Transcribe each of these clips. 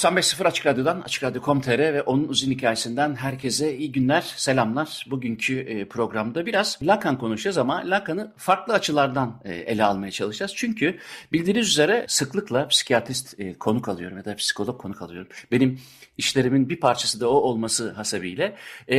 ...95.0 Açık Radyo'dan, Açık Radyo.com.tr ve onun uzun hikayesinden herkese iyi günler, selamlar. Bugünkü e, programda biraz Lacan konuşacağız ama Lacan'ı farklı açılardan e, ele almaya çalışacağız. Çünkü bildiğiniz üzere sıklıkla psikiyatrist e, konuk alıyorum ya da psikolog konuk alıyorum. Benim işlerimin bir parçası da o olması hasebiyle.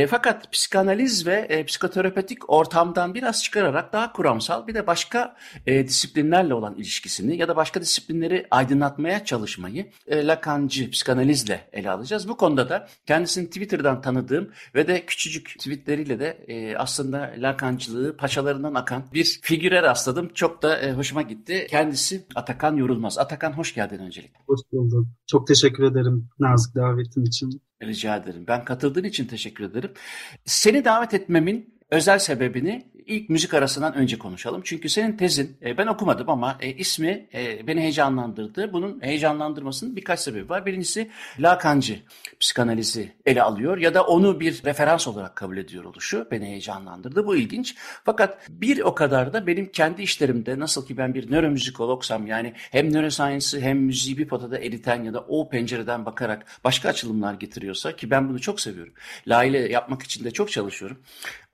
Fakat psikanaliz ve psikoterapetik ortamdan biraz çıkararak daha kuramsal bir de başka disiplinlerle olan ilişkisini ya da başka disiplinleri aydınlatmaya çalışmayı Lacan'cı psikanalizle ele alacağız. Bu konuda da kendisini Twitter'dan tanıdığım ve de küçücük tweetleriyle de e, aslında Lakancılığı paçalarından akan bir figüre rastladım. Çok da e, hoşuma gitti. Kendisi Atakan Yorulmaz. Atakan hoş geldin öncelikle. Hoş bulduk. Çok teşekkür ederim nazik davetin için. Rica ederim. Ben katıldığın için teşekkür ederim. Seni davet etmemin özel sebebini ilk müzik arasından önce konuşalım. Çünkü senin tezin e, ben okumadım ama e, ismi e, beni heyecanlandırdı. Bunun heyecanlandırmasının birkaç sebebi var. Birincisi Lacancı psikanalizi ele alıyor ya da onu bir referans olarak kabul ediyor oluşu beni heyecanlandırdı. Bu ilginç. Fakat bir o kadar da benim kendi işlerimde nasıl ki ben bir nöromüzikologsam yani hem neuroscience'ı hem müziği bir potada eriten ya da o pencereden bakarak başka açılımlar getiriyorsa ki ben bunu çok seviyorum. Laile yapmak için de çok çalışıyorum.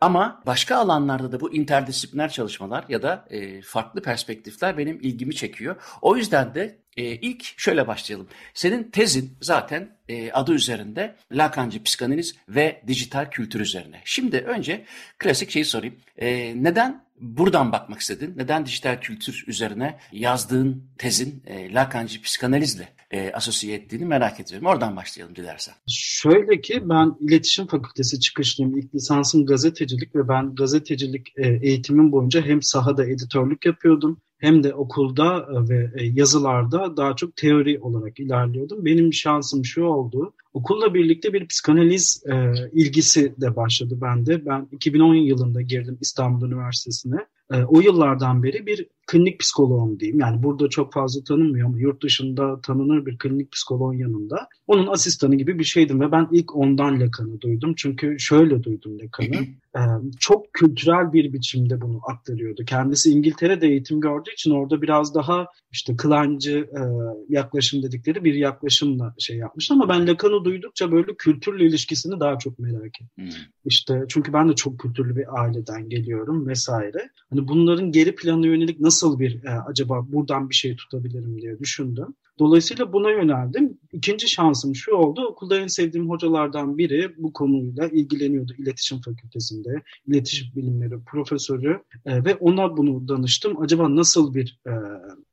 Ama başka alanlarda da bu interdisipliner çalışmalar ya da e, farklı perspektifler benim ilgimi çekiyor. O yüzden de e, ilk şöyle başlayalım. Senin tezin zaten e, adı üzerinde Lacancı psikanaliz ve dijital kültür üzerine. Şimdi önce klasik şeyi sorayım. E, neden buradan bakmak istedin? Neden dijital kültür üzerine yazdığın tezin e, Lacancı psikanalizle e, asosiye ettiğini merak ediyorum. Oradan başlayalım dilersen. Şöyle ki ben iletişim fakültesi çıkışlıyım. İlk lisansım gazetecilik ve ben gazetecilik e, eğitimim boyunca hem sahada editörlük yapıyordum hem de okulda e, ve e, yazılarda daha çok teori olarak ilerliyordum. Benim şansım şu oldu. Okulla birlikte bir psikanaliz e, ilgisi de başladı bende. Ben 2010 yılında girdim İstanbul Üniversitesi'ne. E, o yıllardan beri bir klinik psikoloğum diyeyim. Yani burada çok fazla tanınmıyor ama yurt dışında tanınır bir klinik psikoloğun yanında. Onun asistanı gibi bir şeydim ve ben ilk ondan Lacan'ı duydum. Çünkü şöyle duydum Lacan'ı. ee, çok kültürel bir biçimde bunu aktarıyordu. Kendisi İngiltere'de eğitim gördüğü için orada biraz daha işte kılancı e, yaklaşım dedikleri bir yaklaşımla şey yapmış. Ama ben Lacan'ı duydukça böyle kültürle ilişkisini daha çok merak ettim. Hmm. İşte çünkü ben de çok kültürlü bir aileden geliyorum vesaire. Hani bunların geri planı yönelik nasıl nasıl bir e, acaba buradan bir şey tutabilirim diye düşündüm. Dolayısıyla buna yöneldim. İkinci şansım şu oldu. Okulda en sevdiğim hocalardan biri bu konuyla ilgileniyordu iletişim fakültesinde. iletişim bilimleri profesörü e, ve ona bunu danıştım. Acaba nasıl bir e,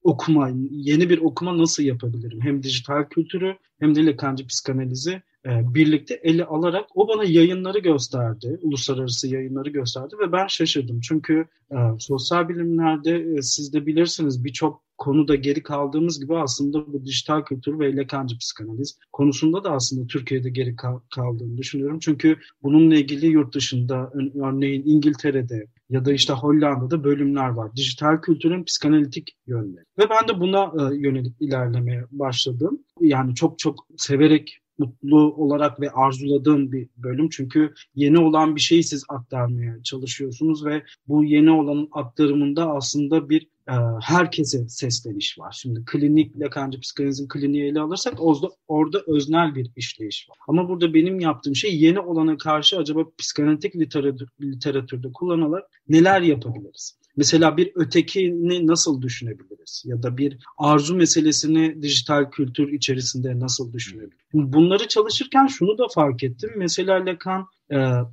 okuma, yeni bir okuma nasıl yapabilirim? Hem dijital kültürü hem de Lacancı psikanalizi birlikte ele alarak o bana yayınları gösterdi, uluslararası yayınları gösterdi ve ben şaşırdım. Çünkü e, sosyal bilimlerde e, siz de bilirsiniz birçok konuda geri kaldığımız gibi aslında bu dijital kültür ve Lacancı psikanaliz konusunda da aslında Türkiye'de geri kal- kaldığını düşünüyorum. Çünkü bununla ilgili yurt dışında örneğin İngiltere'de ya da işte Hollanda'da bölümler var. Dijital kültürün psikanalitik yönleri. Ve ben de buna e, yönelik ilerlemeye başladım. Yani çok çok severek mutlu olarak ve arzuladığım bir bölüm. Çünkü yeni olan bir şeyi siz aktarmaya çalışıyorsunuz ve bu yeni olanın aktarımında aslında bir e, herkese sesleniş var. Şimdi klinik Lacancı psikanalizin kliniği ele alırsak orada, orada öznel bir işleyiş var. Ama burada benim yaptığım şey yeni olana karşı acaba psikanalitik literatür, literatürde kullanılarak neler yapabiliriz? Mesela bir ötekini nasıl düşünebiliriz? Ya da bir arzu meselesini dijital kültür içerisinde nasıl düşünebiliriz? Bunları çalışırken şunu da fark ettim. Mesela Lacan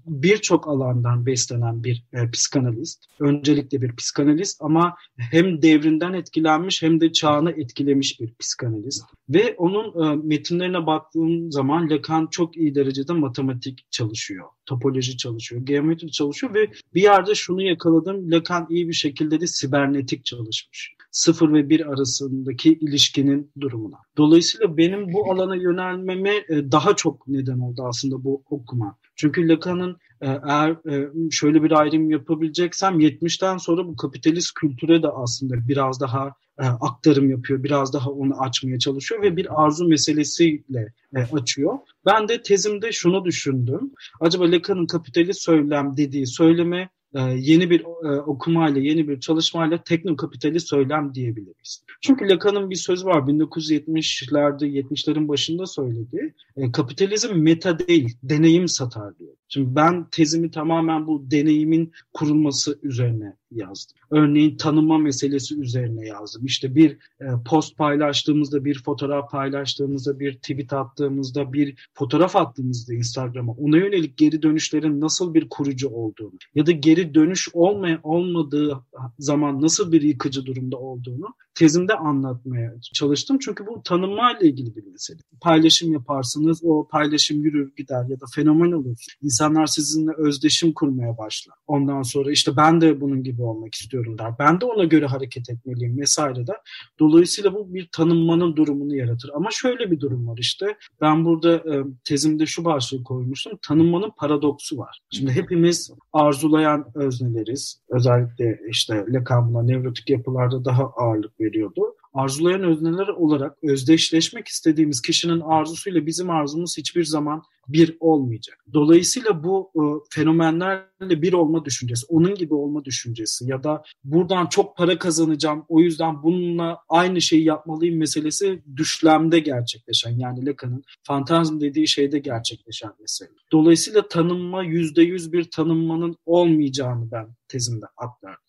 birçok alandan beslenen bir e, psikanalist. Öncelikle bir psikanalist ama hem devrinden etkilenmiş hem de çağını etkilemiş bir psikanalist. Ve onun e, metinlerine baktığım zaman Lacan çok iyi derecede matematik çalışıyor, topoloji çalışıyor, geometri çalışıyor ve bir yerde şunu yakaladım. Lacan iyi bir şekilde de sibernetik çalışmış. Sıfır ve bir arasındaki ilişkinin durumuna. Dolayısıyla benim bu alana yönelmeme daha çok neden oldu aslında bu okuma. Çünkü Lacan'ın e, eğer e, şöyle bir ayrım yapabileceksem 70'ten sonra bu kapitalist kültüre de aslında biraz daha e, aktarım yapıyor. Biraz daha onu açmaya çalışıyor ve bir arzu meselesiyle açıyor. Ben de tezimde şunu düşündüm. Acaba Lacan'ın kapitalist söylem dediği söyleme yeni bir e, okumayla, yeni bir çalışmayla teknokapitali söylem diyebiliriz. Çünkü Lacan'ın bir sözü var 1970'lerde, 70'lerin başında söylediği. E, kapitalizm meta değil, deneyim satar diyor. Şimdi ben tezimi tamamen bu deneyimin kurulması üzerine yazdım. Örneğin tanıma meselesi üzerine yazdım. İşte bir e, post paylaştığımızda, bir fotoğraf paylaştığımızda, bir tweet attığımızda, bir fotoğraf attığımızda Instagram'a ona yönelik geri dönüşlerin nasıl bir kurucu olduğunu ya da geri dönüş olmaya olmadığı zaman nasıl bir yıkıcı durumda olduğunu tezimde anlatmaya çalıştım. Çünkü bu tanınma ile ilgili bir mesele. Paylaşım yaparsınız, o paylaşım yürür gider ya da fenomen olur. İnsanlar sizinle özdeşim kurmaya başlar. Ondan sonra işte ben de bunun gibi olmak istiyorum der. Ben de ona göre hareket etmeliyim vesaire der. Dolayısıyla bu bir tanınmanın durumunu yaratır. Ama şöyle bir durum var işte. Ben burada e, tezimde şu başlığı koymuştum. Tanınmanın paradoksu var. Şimdi hepimiz arzulayan özneleriz. Özellikle işte Lacan nevrotik yapılarda daha ağırlık veriyordu. Arzulayan özneler olarak özdeşleşmek istediğimiz kişinin arzusuyla bizim arzumuz hiçbir zaman bir olmayacak. Dolayısıyla bu e, fenomenlerle bir olma düşüncesi, onun gibi olma düşüncesi ya da buradan çok para kazanacağım o yüzden bununla aynı şeyi yapmalıyım meselesi düşlemde gerçekleşen yani Lacan'ın fantazm dediği şeyde gerçekleşen mesele. Dolayısıyla tanınma yüzde yüz bir tanınmanın olmayacağını ben tezimde aktardım.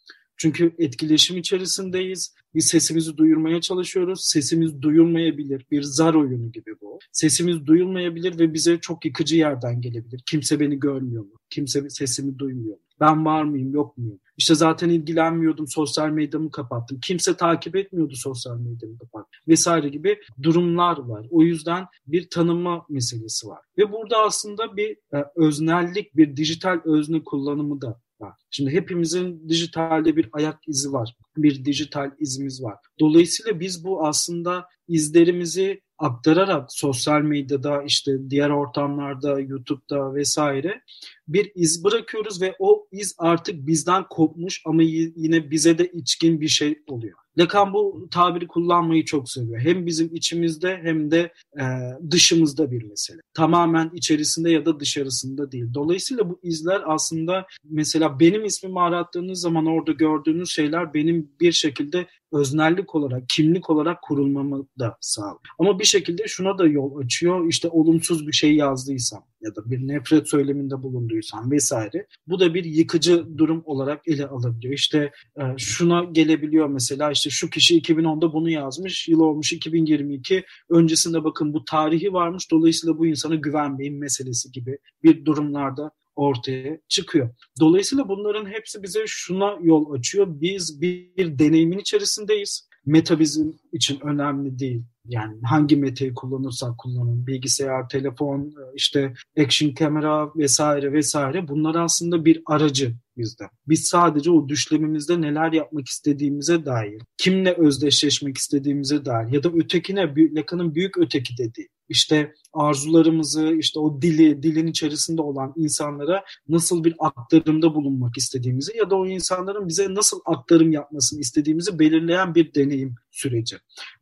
Çünkü etkileşim içerisindeyiz. Biz sesimizi duyurmaya çalışıyoruz. Sesimiz duyulmayabilir. Bir zar oyunu gibi bu. Sesimiz duyulmayabilir ve bize çok yıkıcı yerden gelebilir. Kimse beni görmüyor mu? Kimse sesimi duymuyor mu? Ben var mıyım yok muyum? İşte zaten ilgilenmiyordum sosyal medyamı kapattım. Kimse takip etmiyordu sosyal medyamı kapattım vesaire gibi durumlar var. O yüzden bir tanıma meselesi var. Ve burada aslında bir e, öznellik, bir dijital özne kullanımı da var. Şimdi hepimizin dijitalde bir ayak izi var. Bir dijital izimiz var. Dolayısıyla biz bu aslında izlerimizi aktararak sosyal medyada işte diğer ortamlarda YouTube'da vesaire bir iz bırakıyoruz ve o iz artık bizden kopmuş ama yine bize de içkin bir şey oluyor. Lacan bu tabiri kullanmayı çok seviyor. Hem bizim içimizde hem de e, dışımızda bir mesele. Tamamen içerisinde ya da dışarısında değil. Dolayısıyla bu izler aslında mesela benim ismimi arattığınız zaman orada gördüğünüz şeyler benim bir şekilde öznellik olarak, kimlik olarak kurulmamı da sağlıyor. Ama bir şekilde şuna da yol açıyor. İşte olumsuz bir şey yazdıysam ya da bir nefret söyleminde bulunduysam vesaire. Bu da bir yıkıcı durum olarak ele alabiliyor. İşte e, şuna gelebiliyor mesela işte şu kişi 2010'da bunu yazmış, yıl olmuş 2022. Öncesinde bakın bu tarihi varmış. Dolayısıyla bu insana güvenmeyin meselesi gibi bir durumlarda ortaya çıkıyor. Dolayısıyla bunların hepsi bize şuna yol açıyor. Biz bir deneyimin içerisindeyiz. Meta bizim için önemli değil. Yani hangi metayı kullanırsak kullanın, bilgisayar, telefon, işte action kamera vesaire vesaire bunlar aslında bir aracı bizde. Biz sadece o düşlemimizde neler yapmak istediğimize dair, kimle özdeşleşmek istediğimize dair ya da ötekine, Lacan'ın büyük öteki dediği işte arzularımızı, işte o dili, dilin içerisinde olan insanlara nasıl bir aktarımda bulunmak istediğimizi ya da o insanların bize nasıl aktarım yapmasını istediğimizi belirleyen bir deneyim süreci.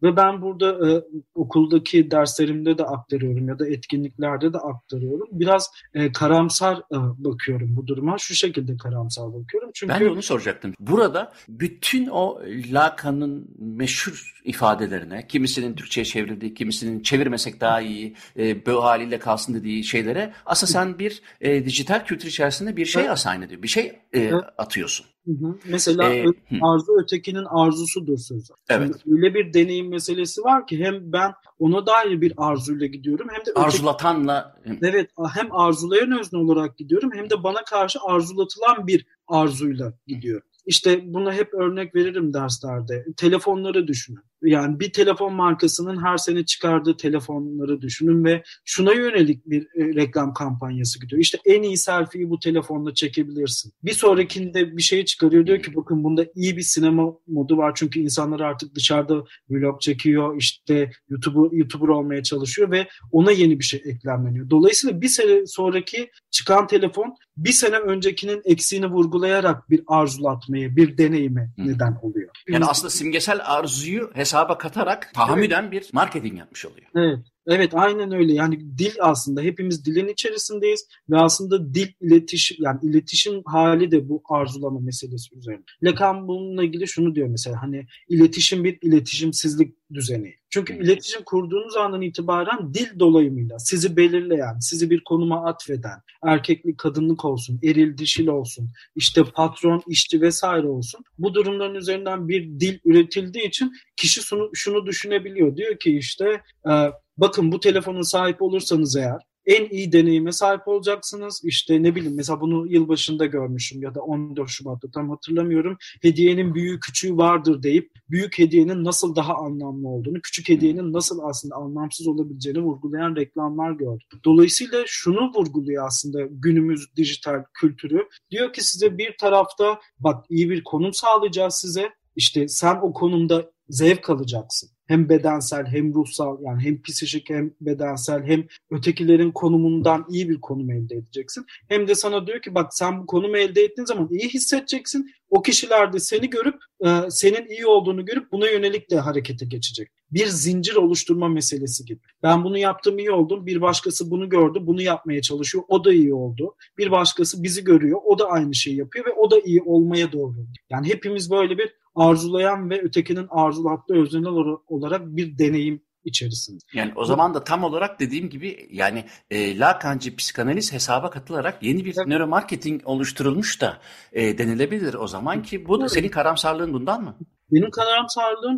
Ve ben burada e, okuldaki derslerimde de aktarıyorum ya da etkinliklerde de aktarıyorum. Biraz e, karamsar e, bakıyorum bu duruma. Şu şekilde karamsar bakıyorum. Çünkü... Ben de onu soracaktım. Burada bütün o Lacan'ın meşhur ifadelerine, kimisinin Türkçe'ye çevrildiği, kimisinin çevirmesek daha daha iyi, e, bu haliyle kalsın dediği şeylere aslında sen bir e, dijital kültür içerisinde bir şey assign ediyor, bir şey e, atıyorsun. Hı hı. Mesela ee, arzu ötekinin arzusudur sözü. Evet. Şimdi öyle bir deneyim meselesi var ki hem ben ona dair bir arzuyla gidiyorum hem de arzulatanla öteki, evet hem arzulayan özne olarak gidiyorum hem de bana karşı arzulatılan bir arzuyla gidiyorum. İşte buna hep örnek veririm derslerde. Telefonları düşünün. Yani bir telefon markasının her sene çıkardığı telefonları düşünün ve şuna yönelik bir e, reklam kampanyası gidiyor. İşte en iyi selfie'yi bu telefonla çekebilirsin. Bir sonrakinde bir şey çıkarıyor diyor ki bakın bunda iyi bir sinema modu var çünkü insanlar artık dışarıda vlog çekiyor işte YouTuber, YouTuber olmaya çalışıyor ve ona yeni bir şey eklenmeniyor. Dolayısıyla bir sene sonraki çıkan telefon bir sene öncekinin eksiğini vurgulayarak bir arzulatmaya, bir deneyime neden oluyor. Yani aslında simgesel arzuyu hesaba katarak tahammüden evet. bir marketing yapmış oluyor. Evet. Evet aynen öyle. Yani dil aslında hepimiz dilin içerisindeyiz ve aslında dil iletişim yani iletişim hali de bu arzulama meselesi üzerine. Lacan bununla ilgili şunu diyor mesela hani iletişim bir iletişimsizlik düzeni. Çünkü iletişim kurduğunuz andan itibaren dil dolayımıyla sizi belirleyen, sizi bir konuma atfeden, erkeklik, kadınlık olsun, eril, dişil olsun, işte patron, işçi vesaire olsun. Bu durumların üzerinden bir dil üretildiği için kişi şunu, şunu düşünebiliyor. Diyor ki işte e, bakın bu telefonun sahip olursanız eğer en iyi deneyime sahip olacaksınız. İşte ne bileyim mesela bunu yılbaşında görmüşüm ya da 14 Şubat'ta tam hatırlamıyorum. Hediyenin büyüğü küçüğü vardır deyip büyük hediyenin nasıl daha anlamlı olduğunu, küçük hediyenin nasıl aslında anlamsız olabileceğini vurgulayan reklamlar gördüm. Dolayısıyla şunu vurguluyor aslında günümüz dijital kültürü. Diyor ki size bir tarafta bak iyi bir konum sağlayacağız size. İşte sen o konumda zevk alacaksın hem bedensel hem ruhsal yani hem psikolojik hem bedensel hem ötekilerin konumundan iyi bir konum elde edeceksin. Hem de sana diyor ki bak sen bu konumu elde ettiğin zaman iyi hissedeceksin. O kişiler de seni görüp e, senin iyi olduğunu görüp buna yönelik de harekete geçecek. Bir zincir oluşturma meselesi gibi. Ben bunu yaptım iyi oldum. Bir başkası bunu gördü. Bunu yapmaya çalışıyor. O da iyi oldu. Bir başkası bizi görüyor. O da aynı şeyi yapıyor ve o da iyi olmaya doğru. Yani hepimiz böyle bir arzulayan ve ötekinin arzulattığı öznel olarak bir deneyim içerisinde. Yani o zaman da tam olarak dediğim gibi yani e, Lacancı psikanaliz hesaba katılarak yeni bir evet. nöromarketing oluşturulmuş da e, denilebilir o zaman ki bu da senin karamsarlığın bundan mı? Benim karamsarlığım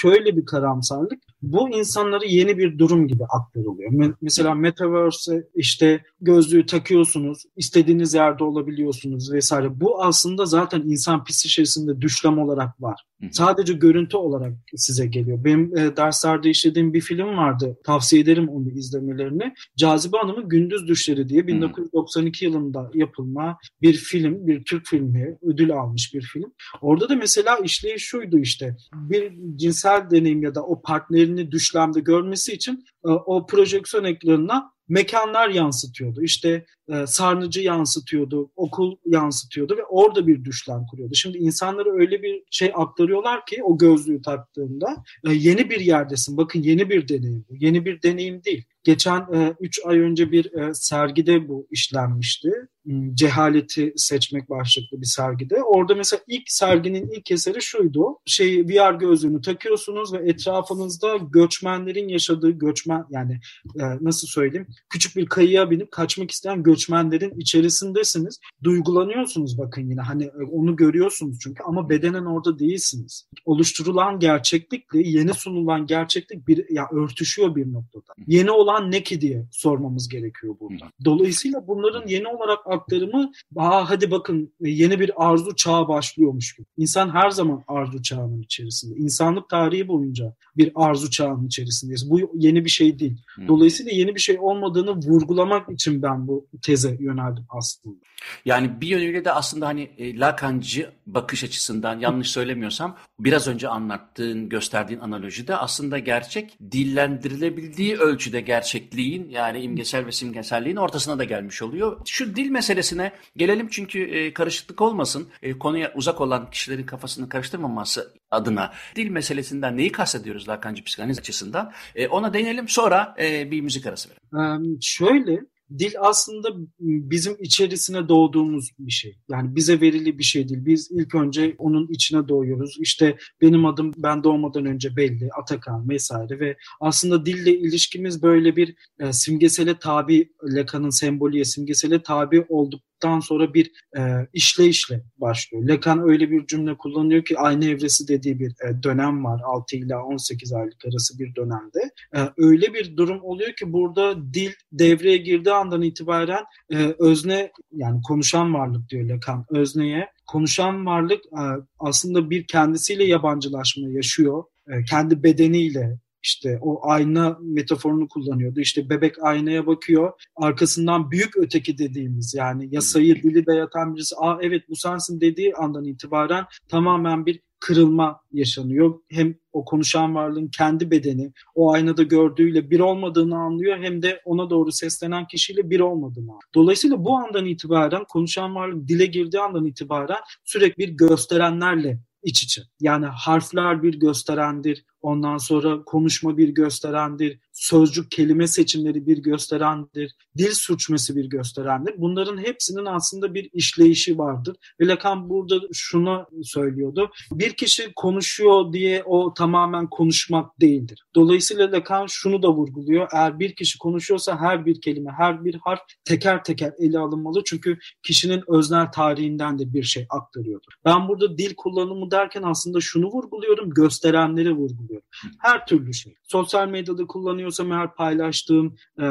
şöyle bir karamsarlık. Bu insanları yeni bir durum gibi aktarılıyor. Mesela Metaverse işte gözlüğü takıyorsunuz, istediğiniz yerde olabiliyorsunuz vesaire. Bu aslında zaten insan psikolojisinde düşlem olarak var. Sadece görüntü olarak size geliyor. Benim e, derslerde işlediğim bir film vardı. Tavsiye ederim onu izlemelerini. Cazibe Hanım'ın Gündüz Düşleri diye 1992 yılında yapılma bir film, bir Türk filmi, ödül almış bir film. Orada da mesela işleyiş şuydu işte. Bir cinsel deneyim ya da o partnerini düşlemde görmesi için e, o projeksiyon ekranına mekanlar yansıtıyordu. İşte e, sarnıcı yansıtıyordu, okul yansıtıyordu ve orada bir düşlem kuruyordu. Şimdi insanlara öyle bir şey aktarıyorlar ki o gözlüğü taktığında e, yeni bir yerdesin. Bakın yeni bir deneyim bu. Yeni bir deneyim değil. Geçen 3 e, ay önce bir e, sergide bu işlenmişti. Hmm, cehaleti seçmek başlıklı bir sergide. Orada mesela ilk serginin ilk eseri şuydu. Şey VR gözlüğünü takıyorsunuz ve etrafınızda göçmenlerin yaşadığı göçmen yani e, nasıl söyleyeyim küçük bir kayıya binip kaçmak isteyen göçmenlerin içerisindesiniz. Duygulanıyorsunuz bakın yine hani onu görüyorsunuz çünkü ama bedenen orada değilsiniz. Oluşturulan gerçeklikle yeni sunulan gerçeklik bir ya örtüşüyor bir noktada. Yeni olan ne ki diye sormamız gerekiyor burada. Dolayısıyla bunların yeni olarak aktarımı Aa, hadi bakın e, yeni bir arzu çağı başlıyormuş gibi. İnsan her zaman arzu çağının içerisinde. İnsanlık tarihi boyunca bir arzu çağının içerisindeyiz. Bu yeni bir şey değil. Dolayısıyla yeni bir şey olmadığını vurgulamak için ben bu teze yöneldim aslında. Yani bir yönüyle de aslında hani e, Lacancı bakış açısından yanlış söylemiyorsam biraz önce anlattığın, gösterdiğin analojide aslında gerçek dillendirilebildiği ölçüde gerçekliğin yani imgesel ve simgeselliğin ortasına da gelmiş oluyor. Şu dil meselesine gelelim çünkü e, karışıklık olmasın. E, konuya uzak olan kişilerin kafasını karıştırmaması adına dil meselesinden neyi kastediyoruz Lacancı psikanaliz açısından? E, ona değinelim sonra bir müzik arası verelim. Şöyle dil aslında bizim içerisine doğduğumuz bir şey. Yani bize verili bir şey değil. Biz ilk önce onun içine doğuyoruz. İşte benim adım ben doğmadan önce belli, Atakan vesaire ve aslında dille ilişkimiz böyle bir e, simgesele tabi, Lacan'ın sembolüye simgesele tabi olduk yaptıktan sonra bir e, işleyişle başlıyor. Lacan öyle bir cümle kullanıyor ki aynı evresi dediği bir e, dönem var. 6 ila 18 aylık arası bir dönemde. E, öyle bir durum oluyor ki burada dil devreye girdiği andan itibaren e, özne yani konuşan varlık diyor Lacan özneye. Konuşan varlık e, aslında bir kendisiyle yabancılaşma yaşıyor. E, kendi bedeniyle işte o ayna metaforunu kullanıyordu. İşte bebek aynaya bakıyor. Arkasından büyük öteki dediğimiz yani yasayı dili dayatan birisi aa evet bu sensin dediği andan itibaren tamamen bir kırılma yaşanıyor. Hem o konuşan varlığın kendi bedeni o aynada gördüğüyle bir olmadığını anlıyor hem de ona doğru seslenen kişiyle bir olmadığını anlıyor. Dolayısıyla bu andan itibaren konuşan varlık dile girdiği andan itibaren sürekli bir gösterenlerle iç içe. Yani harfler bir gösterendir, ondan sonra konuşma bir gösterendir, sözcük kelime seçimleri bir gösterendir, dil suçması bir gösterendir. Bunların hepsinin aslında bir işleyişi vardır. Ve Lacan burada şunu söylüyordu. Bir kişi konuşuyor diye o tamamen konuşmak değildir. Dolayısıyla Lacan şunu da vurguluyor. Eğer bir kişi konuşuyorsa her bir kelime, her bir harf teker teker ele alınmalı. Çünkü kişinin öznel tarihinden de bir şey aktarıyordur. Ben burada dil kullanımı derken aslında şunu vurguluyorum, gösterenleri vurguluyorum. Her türlü şey. Sosyal medyada kullanıyorsam eğer paylaştığım e,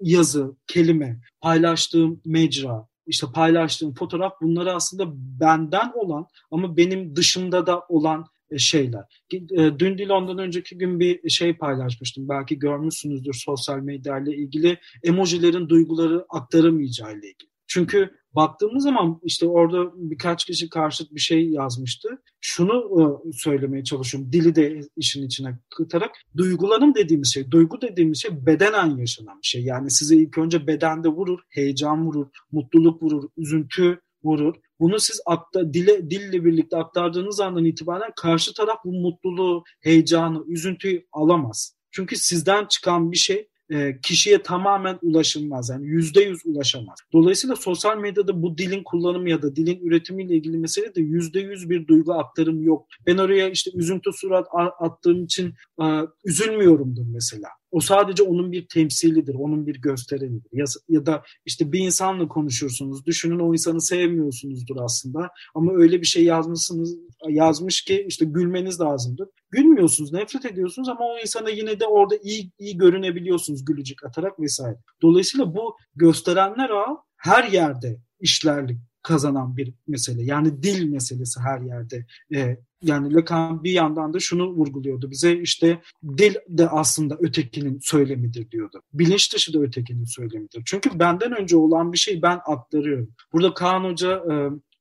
yazı, kelime, paylaştığım mecra, işte paylaştığım fotoğraf bunları aslında benden olan ama benim dışımda da olan e, şeyler. E, dün değil ondan önceki gün bir şey paylaşmıştım. Belki görmüşsünüzdür sosyal medya ile ilgili emojilerin duyguları aktaramayacağı ile ilgili. Çünkü baktığımız zaman işte orada birkaç kişi karşıt bir şey yazmıştı. Şunu e, söylemeye çalışıyorum. Dili de işin içine katarak. Duygulanım dediğimiz şey, duygu dediğimiz şey bedenen yaşanan bir şey. Yani size ilk önce bedende vurur, heyecan vurur, mutluluk vurur, üzüntü vurur. Bunu siz akta, dile, dille birlikte aktardığınız andan itibaren karşı taraf bu mutluluğu, heyecanı, üzüntüyü alamaz. Çünkü sizden çıkan bir şey e, kişiye tamamen ulaşılmaz. Yani yüzde yüz ulaşamaz. Dolayısıyla sosyal medyada bu dilin kullanımı ya da dilin üretimiyle ilgili mesele de yüzde yüz bir duygu aktarım yok. Ben oraya işte üzüntü surat attığım için e, üzülmüyorumdur mesela. O sadece onun bir temsilidir, onun bir gösterenidir. Ya, ya da işte bir insanla konuşursunuz. Düşünün o insanı sevmiyorsunuzdur aslında. Ama öyle bir şey yazmışsınız, yazmış ki işte gülmeniz lazımdır. Gülmüyorsunuz, nefret ediyorsunuz ama o insana yine de orada iyi, iyi görünebiliyorsunuz gülücük atarak vesaire. Dolayısıyla bu gösterenler ağı her yerde işlerlik kazanan bir mesele. Yani dil meselesi her yerde. Ee, yani Lacan bir yandan da şunu vurguluyordu bize işte dil de aslında ötekinin söylemidir diyordu. Bilinç dışı da ötekinin söylemidir. Çünkü benden önce olan bir şey ben aktarıyorum. Burada Kaan Hoca e,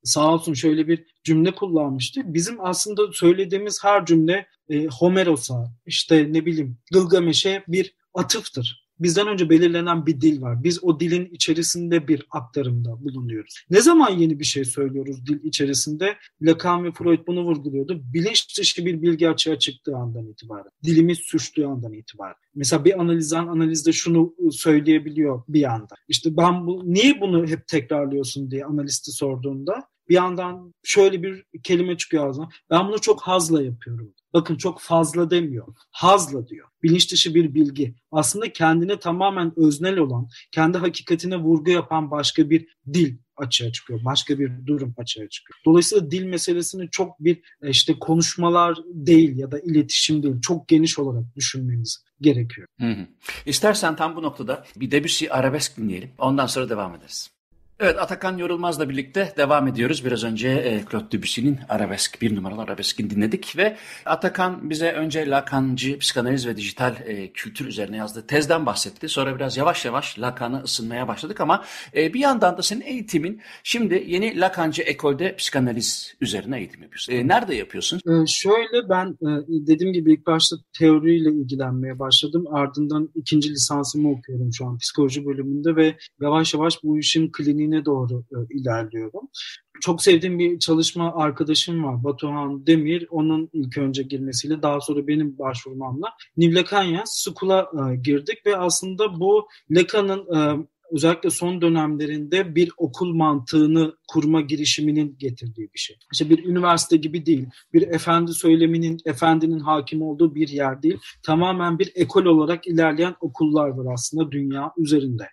sağ olsun şöyle bir cümle kullanmıştı. Bizim aslında söylediğimiz her cümle e, Homeros'a işte ne bileyim Gılgameş'e bir atıftır bizden önce belirlenen bir dil var. Biz o dilin içerisinde bir aktarımda bulunuyoruz. Ne zaman yeni bir şey söylüyoruz dil içerisinde? Lacan ve Freud bunu vurguluyordu. Bilinç dışı bir bilgi açığa çıktığı andan itibaren. Dilimiz suçtuğu andan itibaren. Mesela bir analizan analizde şunu söyleyebiliyor bir anda. İşte ben bu niye bunu hep tekrarlıyorsun diye analisti sorduğunda bir yandan şöyle bir kelime çıkıyor ağzına. Ben bunu çok hazla yapıyorum. Bakın çok fazla demiyor. Hazla diyor. Bilinç dışı bir bilgi. Aslında kendine tamamen öznel olan, kendi hakikatine vurgu yapan başka bir dil açığa çıkıyor. Başka bir durum açığa çıkıyor. Dolayısıyla dil meselesini çok bir e, işte konuşmalar değil ya da iletişim değil. Çok geniş olarak düşünmemiz gerekiyor. Hı hı. İstersen tam bu noktada bir Debussy arabesk dinleyelim. Ondan sonra devam ederiz. Evet Atakan Yorulmaz'la birlikte devam ediyoruz. Biraz önce e, Claude Debussy'nin arabesk, bir numaralı arabeskini dinledik ve Atakan bize önce Lacancı psikanaliz ve dijital e, kültür üzerine yazdığı tezden bahsetti. Sonra biraz yavaş yavaş Lacan'ı ısınmaya başladık ama e, bir yandan da senin eğitimin şimdi yeni Lacancı ekolde psikanaliz üzerine eğitim yapıyorsun. E, nerede yapıyorsun? E, şöyle ben e, dediğim gibi ilk başta teoriyle ilgilenmeye başladım. Ardından ikinci lisansımı okuyorum şu an psikoloji bölümünde ve yavaş yavaş bu işin kliniğine derinliğine doğru e, ilerliyorum. Çok sevdiğim bir çalışma arkadaşım var Batuhan Demir. Onun ilk önce girmesiyle daha sonra benim başvurmamla Nivlekanya School'a e, girdik ve aslında bu Leka'nın e, özellikle son dönemlerinde bir okul mantığını kurma girişiminin getirdiği bir şey. İşte bir üniversite gibi değil, bir efendi söyleminin, efendinin hakim olduğu bir yer değil. Tamamen bir ekol olarak ilerleyen okullar var aslında dünya üzerinde.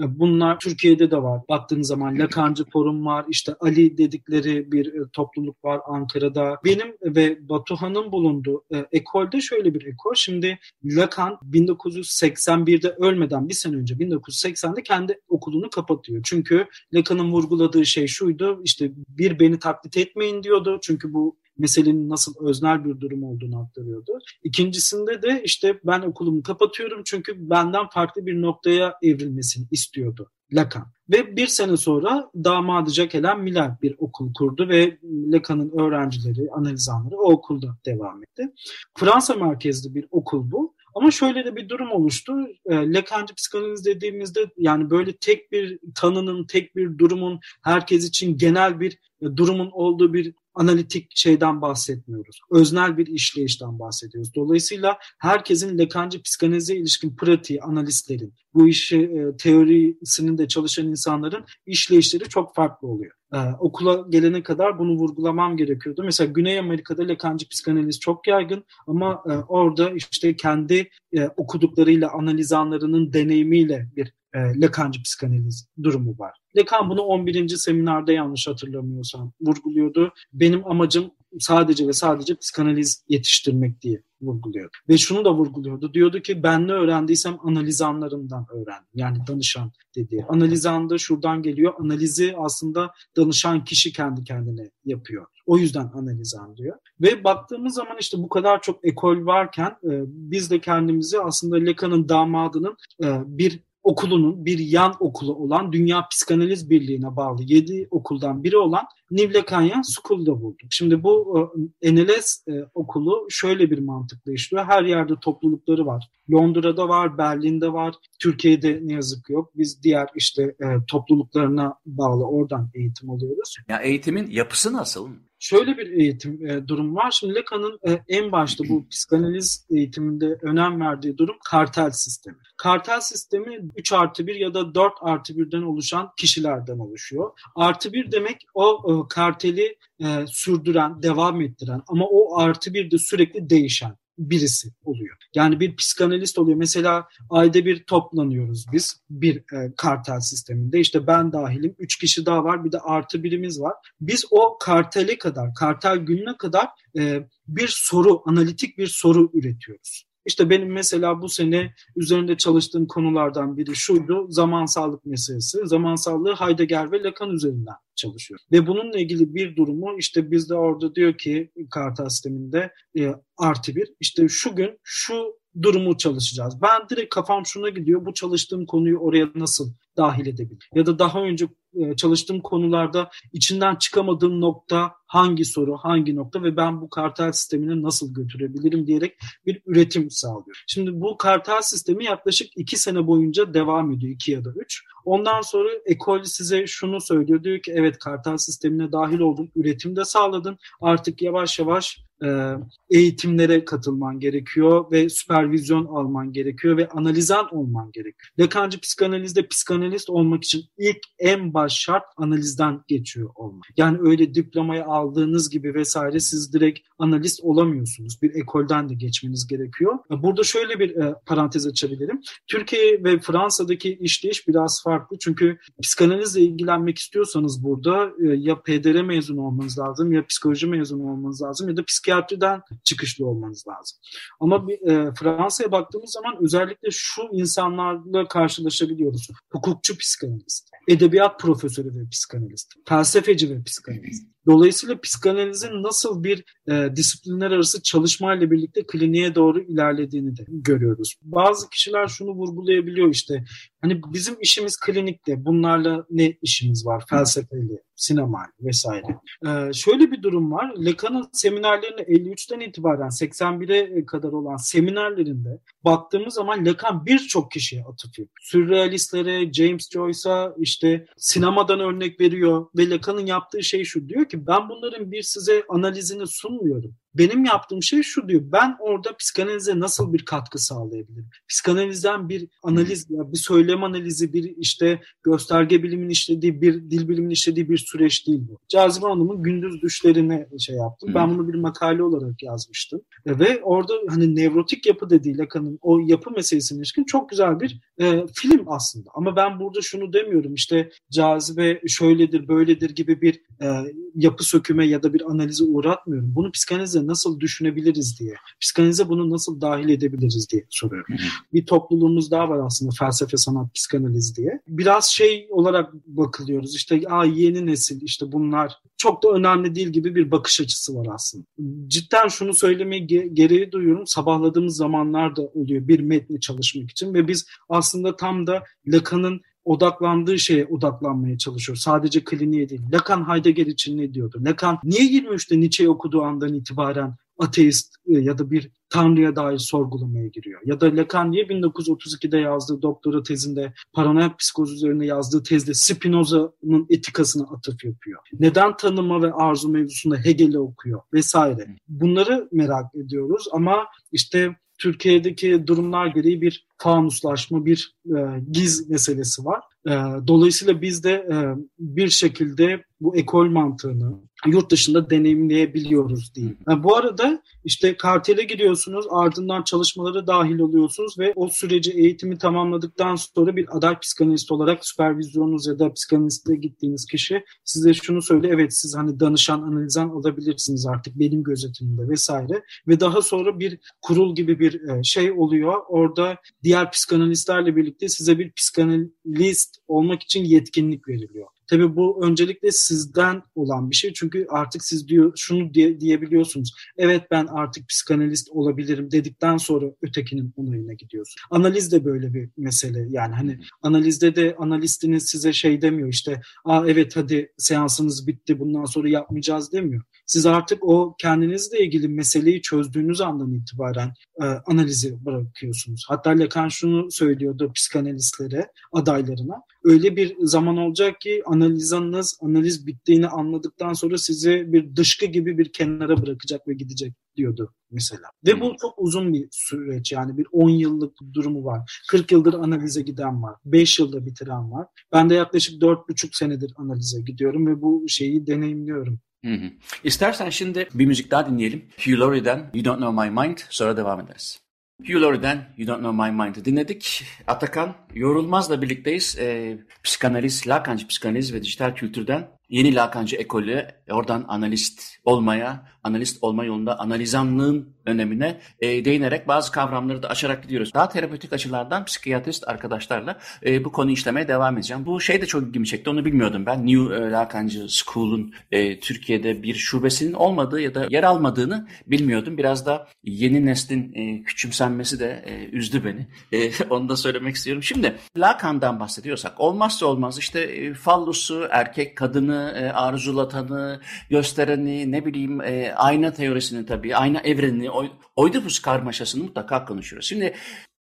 E, bunlar Türkiye'de de var. Baktığınız zaman Lakancı Forum var, işte Ali dedikleri bir e, topluluk var Ankara'da. Benim ve Batuhan'ın bulunduğu e, ekolde şöyle bir ekol. Şimdi Lacan 1981'de ölmeden bir sene önce 1980'de kendi okulunu kapatıyor. Çünkü Lacan'ın vurguladığı şey şuydu işte bir beni taklit etmeyin diyordu. Çünkü bu meselenin nasıl öznel bir durum olduğunu aktarıyordu. İkincisinde de işte ben okulumu kapatıyorum çünkü benden farklı bir noktaya evrilmesini istiyordu Lacan. Ve bir sene sonra damadı Jacqueline Miller bir okul kurdu ve Lacan'ın öğrencileri, analizanları o okulda devam etti. Fransa merkezli bir okul bu. Ama şöyle de bir durum oluştu. E, Lacancı psikanaliz dediğimizde yani böyle tek bir tanının, tek bir durumun herkes için genel bir e, durumun olduğu bir analitik şeyden bahsetmiyoruz. Öznel bir işleyişten bahsediyoruz. Dolayısıyla herkesin Lekancı psikanalize ilişkin pratiği, analistlerin, bu işi e, teorisinin de çalışan insanların işleyişleri çok farklı oluyor. Ee, okula gelene kadar bunu vurgulamam gerekiyordu. Mesela Güney Amerika'da Lekancı psikanaliz çok yaygın ama e, orada işte kendi e, okuduklarıyla, analizanlarının deneyimiyle bir e, Lekancı psikanaliz durumu var. Lekan bunu 11. seminerde yanlış hatırlamıyorsam vurguluyordu. Benim amacım sadece ve sadece psikanaliz yetiştirmek diye vurguluyordu. Ve şunu da vurguluyordu. Diyordu ki ben ne öğrendiysem analizanlarımdan öğrendim. Yani danışan dediği. Analizan da şuradan geliyor. Analizi aslında danışan kişi kendi kendine yapıyor. O yüzden analizan diyor. Ve baktığımız zaman işte bu kadar çok ekol varken e, biz de kendimizi aslında Lekan'ın damadının e, bir okulunun bir yan okulu olan Dünya Psikanaliz Birliği'ne bağlı 7 okuldan biri olan Nivlekanyan School'da bulduk. Şimdi bu e, NLS e, okulu şöyle bir mantıkla işliyor. Her yerde toplulukları var. Londra'da var, Berlin'de var. Türkiye'de ne yazık ki yok. Biz diğer işte e, topluluklarına bağlı oradan eğitim alıyoruz. Ya eğitimin yapısı nasıl? Şöyle bir eğitim e, durum var. Şimdi Lacan'ın e, en başta bu psikanaliz eğitiminde önem verdiği durum kartel sistemi. Kartel sistemi 3 artı 1 ya da 4 artı 1'den oluşan kişilerden oluşuyor. Artı 1 demek o e, karteli e, sürdüren, devam ettiren ama o artı 1 de sürekli değişen birisi oluyor. Yani bir psikanalist oluyor. Mesela ayda bir toplanıyoruz biz bir e, kartel sisteminde. İşte ben dahilim. Üç kişi daha var. Bir de artı birimiz var. Biz o kartele kadar, kartel gününe kadar e, bir soru, analitik bir soru üretiyoruz. İşte benim mesela bu sene üzerinde çalıştığım konulardan biri şuydu. Zamansallık meselesi. Zamansallığı Heidegger ve Lacan üzerinden çalışıyor. Ve bununla ilgili bir durumu işte bizde orada diyor ki karta sisteminde e, artı bir. İşte şu gün şu durumu çalışacağız. Ben direkt kafam şuna gidiyor. Bu çalıştığım konuyu oraya nasıl dahil edebilir? Ya da daha önce e, çalıştığım konularda içinden çıkamadığım nokta hangi soru, hangi nokta ve ben bu kartel sistemini nasıl götürebilirim diyerek bir üretim sağlıyor. Şimdi bu kartel sistemi yaklaşık iki sene boyunca devam ediyor, iki ya da üç. Ondan sonra ekol size şunu söylüyor, diyor ki evet kartel sistemine dahil oldun, üretimde sağladın, artık yavaş yavaş e, eğitimlere katılman gerekiyor ve süpervizyon alman gerekiyor ve analizan olman gerekiyor. Lakancı psikanalizde psikanalist olmak için ilk en baş şart analizden geçiyor olmak. Yani öyle diplomayı aldığınız gibi vesaire siz direkt analist olamıyorsunuz. Bir ekolden de geçmeniz gerekiyor. Burada şöyle bir e, parantez açabilirim. Türkiye ve Fransa'daki işleyiş biraz farklı. Çünkü psikanalizle ilgilenmek istiyorsanız burada e, ya PDR mezunu olmanız lazım ya psikoloji mezunu olmanız lazım ya da psikiyatriden çıkışlı olmanız lazım. Ama e, Fransa'ya baktığımız zaman özellikle şu insanlarla karşılaşabiliyoruz. Hukukçu psikanalist, edebiyat profesörü ve psikanalist, felsefeci ve psikanalist. Dolayısıyla psikanalizin nasıl bir e, disiplinler arası çalışmayla birlikte kliniğe doğru ilerlediğini de görüyoruz. Bazı kişiler şunu vurgulayabiliyor işte hani bizim işimiz klinikte bunlarla ne işimiz var felsefeyle, sinema vesaire. Ee, şöyle bir durum var. Lacan'ın seminerlerine 53'ten itibaren 81'e kadar olan seminerlerinde baktığımız zaman Lacan birçok kişiye atıf yapıyor. Sürrealistlere, James Joyce'a işte sinemadan örnek veriyor ve Lacan'ın yaptığı şey şu diyor ki ben bunların bir size analizini sunmuyorum. Benim yaptığım şey şu diyor. Ben orada psikanalize nasıl bir katkı sağlayabilirim? Psikanalizden bir analiz, ya bir söylem analizi, bir işte gösterge bilimin işlediği, bir dil bilimin işlediği bir süreç değil bu. Cazibe Hanım'ın gündüz düşlerine şey yaptım. Ben bunu bir makale olarak yazmıştım. Ve orada hani nevrotik yapı dediği Lacan'ın o yapı meselesine ilişkin çok güzel bir e, film aslında. Ama ben burada şunu demiyorum işte cazibe şöyledir böyledir gibi bir e, yapı söküme ya da bir analize uğratmıyorum. Bunu psikanalize nasıl düşünebiliriz diye, psikanalize bunu nasıl dahil edebiliriz diye soruyorum. bir topluluğumuz daha var aslında felsefe, sanat, psikanaliz diye. Biraz şey olarak bakılıyoruz işte Aa, yeni nesil işte bunlar çok da önemli değil gibi bir bakış açısı var aslında. Cidden şunu söylemeyi ge- gereği duyuyorum. Sabahladığımız zamanlar da oluyor bir metni çalışmak için ve biz aslında tam da Lacan'ın odaklandığı şeye odaklanmaya çalışıyor. Sadece kliniğe değil. Lacan Heidegger için ne diyordu? Lacan niye 23'te Nietzsche'yi okuduğu andan itibaren ateist e, ya da bir Tanrı'ya dair sorgulamaya giriyor. Ya da Lacan niye 1932'de yazdığı doktora tezinde paranoyak psikoz üzerine yazdığı tezde Spinoza'nın etikasına atıf yapıyor. Neden tanıma ve arzu mevzusunda Hegel'i okuyor vesaire. Bunları merak ediyoruz ama işte Türkiye'deki durumlar gereği bir fanuslaşma, bir e, giz meselesi var. E, dolayısıyla biz de e, bir şekilde bu ekol mantığını yurt dışında deneyimleyebiliyoruz diyeyim. Yani bu arada işte kartele gidiyorsunuz ardından çalışmaları dahil oluyorsunuz ve o süreci eğitimi tamamladıktan sonra bir aday psikanalist olarak süpervizyonunuz ya da psikanaliste gittiğiniz kişi size şunu söyle evet siz hani danışan analizan alabilirsiniz artık benim gözetimimde vesaire ve daha sonra bir kurul gibi bir şey oluyor. Orada diğer psikanalistlerle birlikte size bir psikanalist olmak için yetkinlik veriliyor. Tabii bu öncelikle sizden olan bir şey. Çünkü artık siz diyor şunu diye, diyebiliyorsunuz. Evet ben artık psikanalist olabilirim dedikten sonra ötekinin onayına gidiyorsun. Analiz de böyle bir mesele. Yani hani analizde de analistiniz size şey demiyor işte Aa evet hadi seansınız bitti bundan sonra yapmayacağız demiyor. Siz artık o kendinizle ilgili meseleyi çözdüğünüz andan itibaren e, analizi bırakıyorsunuz. Hatta Lacan şunu söylüyordu psikanalistlere, adaylarına. Öyle bir zaman olacak ki analizanınız analiz bittiğini anladıktan sonra sizi bir dışkı gibi bir kenara bırakacak ve gidecek diyordu mesela. Ve bu çok uzun bir süreç yani bir 10 yıllık durumu var. 40 yıldır analize giden var. 5 yılda bitiren var. Ben de yaklaşık 4,5 senedir analize gidiyorum ve bu şeyi deneyimliyorum. Hı hı. İstersen şimdi bir müzik daha dinleyelim. Hugh Laurie'den You Don't Know My Mind sonra devam ederiz. Hugh Laurie'den You Don't Know My Mind'ı dinledik. Atakan Yorulmaz'la birlikteyiz. Ee, psikanaliz, Lacancı psikanaliz ve dijital kültürden yeni Lacancı ekolü oradan analist olmaya, analist olma yolunda analizanlığın önemine e, değinerek bazı kavramları da aşarak gidiyoruz. Daha terapötik açılardan psikiyatrist arkadaşlarla e, bu konuyu işlemeye devam edeceğim. Bu şey de çok ilgimi çekti. Onu bilmiyordum ben. New e, Lacancı School'un e, Türkiye'de bir şubesinin olmadığı ya da yer almadığını bilmiyordum. Biraz da yeni neslin e, küçümsenmesi de e, üzdü beni. E, onu da söylemek istiyorum. Şimdi Lacan'dan bahsediyorsak olmazsa olmaz işte e, fallusu, erkek kadını e, arzulatanı, göstereni, ne bileyim e, ayna teorisini tabii, ayna evrenini, Oedipus karmaşasını mutlaka konuşuyoruz. Şimdi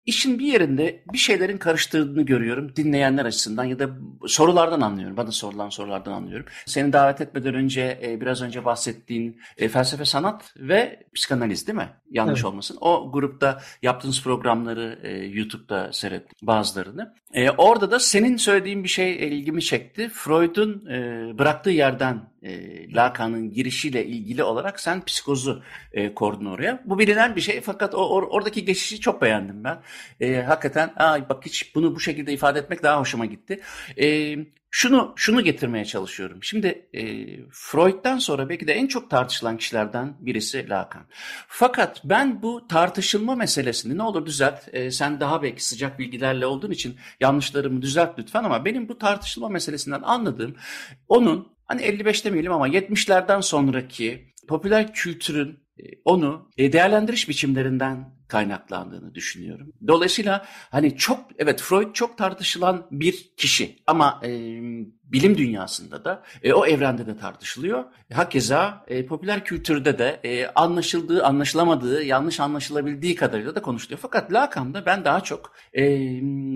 işin bir yerinde bir şeylerin karıştırdığını görüyorum dinleyenler açısından ya da sorulardan anlıyorum. Bana sorulan sorulardan anlıyorum. Seni davet etmeden önce e, biraz önce bahsettiğin e, felsefe sanat ve psikanaliz değil mi? Yanlış evet. olmasın. O grupta yaptığınız programları e, YouTube'da seyrettim bazılarını. Orada da senin söylediğin bir şey ilgimi çekti. Freud'un bıraktığı yerden e, Lacan'ın girişiyle ilgili olarak sen psikozu e, kordun oraya. Bu bilinen bir şey fakat o or, oradaki geçişi çok beğendim ben. E, hakikaten Aa, bak hiç bunu bu şekilde ifade etmek daha hoşuma gitti. E, şunu şunu getirmeye çalışıyorum. Şimdi e, Freud'dan sonra belki de en çok tartışılan kişilerden birisi Lacan. Fakat ben bu tartışılma meselesini ne olur düzelt. E, sen daha belki sıcak bilgilerle olduğun için yanlışlarımı düzelt lütfen ama benim bu tartışılma meselesinden anladığım onun hani 55 demeyelim ama 70'lerden sonraki popüler kültürün onu e, değerlendiriş biçimlerinden kaynaklandığını düşünüyorum. Dolayısıyla hani çok evet Freud çok tartışılan bir kişi ama e, bilim dünyasında da e, o evrende de tartışılıyor. Hakeza e, popüler kültürde de e, anlaşıldığı, anlaşılamadığı, yanlış anlaşılabildiği kadarıyla da konuşuluyor. Fakat Lacan'da ben daha çok e,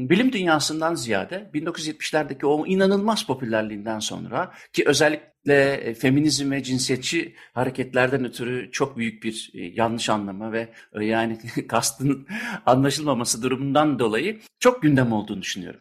bilim dünyasından ziyade 1970'lerdeki o inanılmaz popülerliğinden sonra ki özellikle e, feminizm ve cinsiyetçi hareketlerden ötürü çok büyük bir e, yanlış anlama ve e, yani kastın anlaşılmaması durumundan dolayı çok gündem olduğunu düşünüyorum.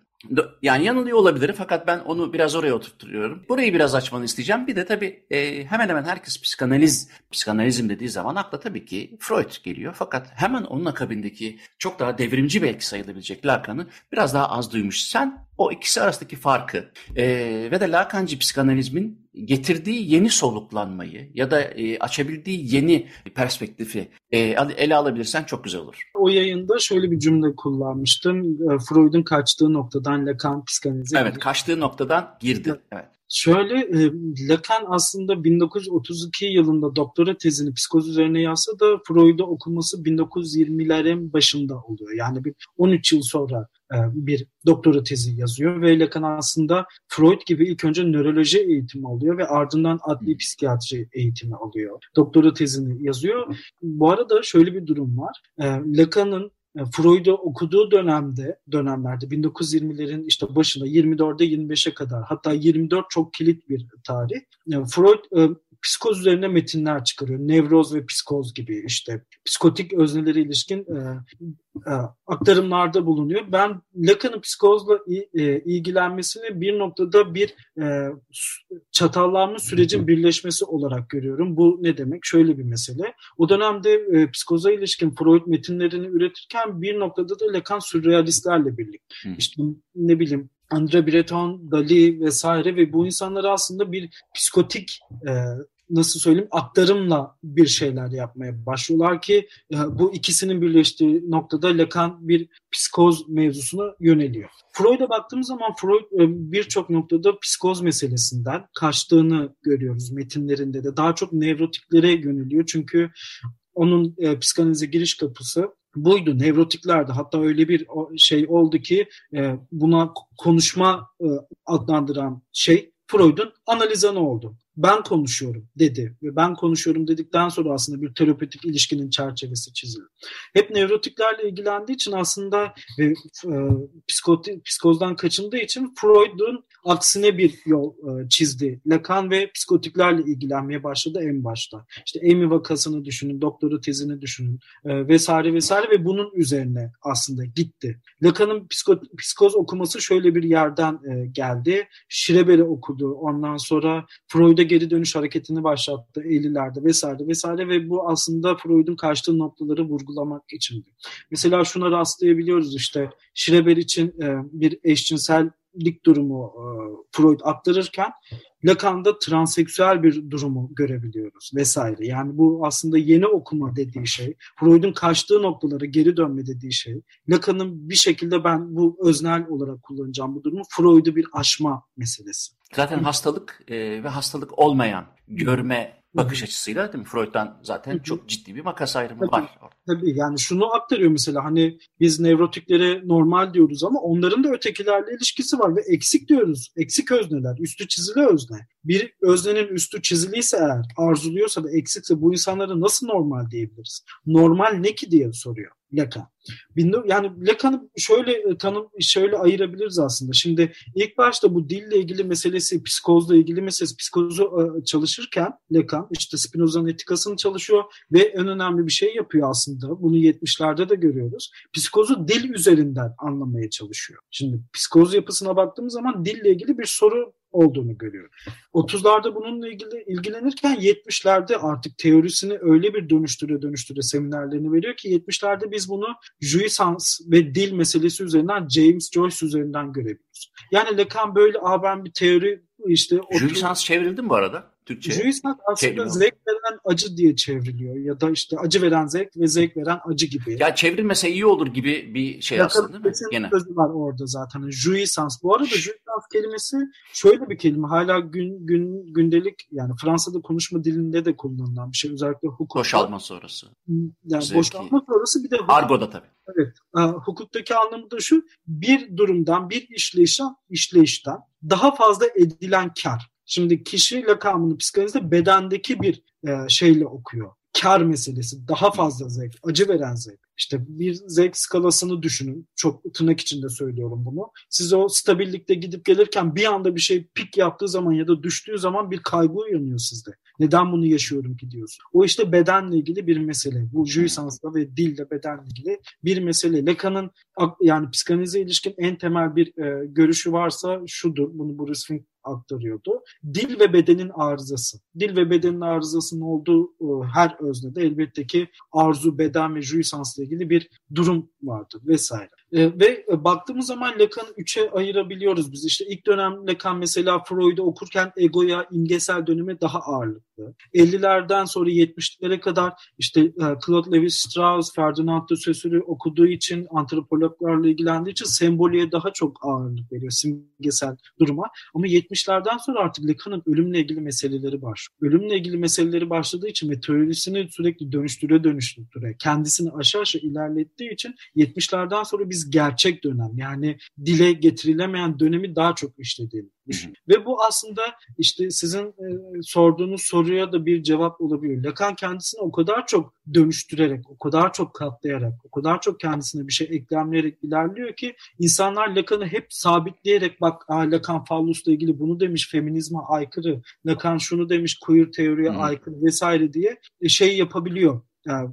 Yani yanılıyor olabilir fakat ben onu biraz oraya oturtuyorum. Burayı biraz açmanı isteyeceğim. Bir de tabii e, hemen hemen herkes psikanaliz, psikanalizm dediği zaman akla tabii ki Freud geliyor. Fakat hemen onun akabindeki çok daha devrimci belki sayılabilecek Lacan'ı biraz daha az duymuş. Sen o ikisi arasındaki farkı e, ve de Lacancı psikanalizmin getirdiği yeni soluklanmayı ya da e, açabildiği yeni perspektifi e, ele alabilirsen çok güzel olur. O yayında şöyle bir cümle kullanmıştım. E, Freud'un kaçtığı noktadan Lacan psikanalize Evet, kaçtığı noktadan girdi. Evet. Şöyle e, Lacan aslında 1932 yılında doktora tezini psikoz üzerine yazsa da Freud'u okuması 1920'lerin başında oluyor. Yani bir 13 yıl sonra e, bir doktora tezi yazıyor ve Lacan aslında Freud gibi ilk önce nöroloji eğitimi alıyor ve ardından adli psikiyatri eğitimi alıyor. Doktora tezini yazıyor. Bu arada şöyle bir durum var. E, Lacan'ın Freud'u okuduğu dönemde, dönemlerde 1920'lerin işte başında 24'e 25'e kadar hatta 24 çok kilit bir tarih. Yani Freud psikoz üzerine metinler çıkarıyor. Nevroz ve psikoz gibi işte psikotik öznelere ilişkin e, e, aktarımlarda bulunuyor. Ben Lacan'ın psikozla e, ilgilenmesini bir noktada bir e, çatallanma sürecin birleşmesi olarak görüyorum. Bu ne demek? Şöyle bir mesele. O dönemde e, psikoza ilişkin Freud metinlerini üretirken bir noktada da Lacan sürrealistlerle birlikte. İşte ne bileyim Andre Breton, Dali vesaire ve bu insanlar aslında bir psikotik e, nasıl söyleyeyim aktarımla bir şeyler yapmaya başlıyorlar ki e, bu ikisinin birleştiği noktada Lacan bir psikoz mevzusuna yöneliyor. Freud'a baktığımız zaman Freud e, birçok noktada psikoz meselesinden kaçtığını görüyoruz metinlerinde de. Daha çok nevrotiklere yöneliyor çünkü onun e, psikanalize giriş kapısı buydu. Nevrotiklerdi. Hatta öyle bir şey oldu ki e, buna konuşma e, adlandıran şey Freud'un analizanı oldu ben konuşuyorum dedi ve ben konuşuyorum dedikten sonra aslında bir terapötik ilişkinin çerçevesi çizildi. Hep nevrotiklerle ilgilendiği için aslında e, e, psikoti, psikozdan kaçındığı için Freud'un aksine bir yol e, çizdi. Lacan ve psikotiklerle ilgilenmeye başladı en başta. İşte Amy vakasını düşünün, doktora tezini düşünün e, vesaire vesaire ve bunun üzerine aslında gitti. Lacan'ın psiko, psikoz okuması şöyle bir yerden e, geldi. Schreber'i okudu. Ondan sonra Freud'a geri dönüş hareketini başlattı 50'lerde vesaire vesaire ve bu aslında Freud'un kaçtığı noktaları vurgulamak içindi. Mesela şuna rastlayabiliyoruz işte Schreber için e, bir eşcinsellik durumu e, Freud aktarırken Lacan'da transseksüel bir durumu görebiliyoruz vesaire. Yani bu aslında yeni okuma dediği şey, Freud'un kaçtığı noktaları geri dönme dediği şey. Lacan'ın bir şekilde ben bu öznel olarak kullanacağım bu durumu Freud'u bir aşma meselesi. Zaten hastalık e, ve hastalık olmayan görme bakış açısıyla değil mi? Freud'dan zaten çok ciddi bir makas ayrımı tabii, var. Tabii yani şunu aktarıyor mesela hani biz nevrotiklere normal diyoruz ama onların da ötekilerle ilişkisi var ve eksik diyoruz. Eksik özneler, üstü çizili özne. Bir öznenin üstü çiziliyse eğer, arzuluyorsa da eksikse bu insanlara nasıl normal diyebiliriz? Normal ne ki diye soruyor. Lacan. Yani Lacan'ı şöyle e, tanım şöyle ayırabiliriz aslında. Şimdi ilk başta bu dille ilgili meselesi, psikozla ilgili meselesi, psikozu e, çalışırken Lacan işte Spinoza'nın etikasını çalışıyor ve en önemli bir şey yapıyor aslında. Bunu 70'lerde de görüyoruz. Psikozu dil üzerinden anlamaya çalışıyor. Şimdi psikoz yapısına baktığımız zaman dille ilgili bir soru olduğunu görüyor. 30'larda bununla ilgili ilgilenirken 70'lerde artık teorisini öyle bir dönüştüre dönüştüre seminerlerini veriyor ki 70'lerde biz bunu jouissance ve dil meselesi üzerinden James Joyce üzerinden görebiliyoruz. Yani Lacan böyle Aa, ben bir teori işte... Jouissance çevrildi mi bu arada? Türkçe. Jouissance aslında Kelime zevk veren acı diye çevriliyor ya da işte acı veren zevk ve zevk veren acı gibi. Ya çevrilmese iyi olur gibi bir şey ya aslında değil mi? Gene. sözü var orada zaten. Jouissance. Bu arada jouissance kelimesi şöyle bir kelime. Hala gün, gün gündelik yani Fransa'da konuşma dilinde de kullanılan bir şey. Özellikle hukukta. Boşalma sonrası. Yani Zevki. boşalma sonrası bir de hukuk. Argo'da tabii. Evet. E, hukuktaki anlamı da şu. Bir durumdan, bir işleyişten, işleyişten daha fazla edilen kar. Şimdi kişi lakamını psikanalizde bedendeki bir e, şeyle okuyor. Kar meselesi, daha fazla zevk, acı veren zevk. İşte bir zevk skalasını düşünün. Çok tırnak içinde söylüyorum bunu. Siz o stabillikte gidip gelirken bir anda bir şey pik yaptığı zaman ya da düştüğü zaman bir kaygı uyanıyor sizde. Neden bunu yaşıyorum ki diyorsun. O işte bedenle ilgili bir mesele. Bu jouissansla ve dille bedenle ilgili bir mesele. Lacan'ın yani psikanalize ilişkin en temel bir e, görüşü varsa şudur. Bunu Bruce Fink aktarıyordu. Dil ve bedenin arızası. Dil ve bedenin arızasının olduğu e, her öznede elbette ki arzu, beden ve jouissansla ilgili bir durum vardır vesaire. E, ve e, baktığımız zaman Lacan'ı üçe ayırabiliyoruz biz. İşte ilk dönem Lacan mesela Freud'u okurken egoya, imgesel döneme daha ağırlıklı. 50'lerden sonra 70'lere kadar işte Claude Lévi-Strauss, Ferdinand de Saussure'ü okuduğu için, antropologlarla ilgilendiği için semboliye daha çok ağırlık veriyor, simgesel duruma. Ama 70'lerden sonra artık Lacan'ın ölümle ilgili meseleleri var. Ölümle ilgili meseleleri başladığı için ve teorisini sürekli dönüştüre dönüştüre, kendisini aşağı aşağı ilerlettiği için 70'lerden sonra biz gerçek dönem yani dile getirilemeyen dönemi daha çok işlediğini Ve bu aslında işte sizin e, sorduğunuz soruya da bir cevap olabiliyor. Lacan kendisini o kadar çok dönüştürerek, o kadar çok katlayarak, o kadar çok kendisine bir şey eklemleyerek ilerliyor ki insanlar Lacan'ı hep sabitleyerek bak Aa, Lacan Fallus'la ilgili bunu demiş, feminizme aykırı, Lacan şunu demiş, queer teoriye hmm. aykırı vesaire diye e, şey yapabiliyor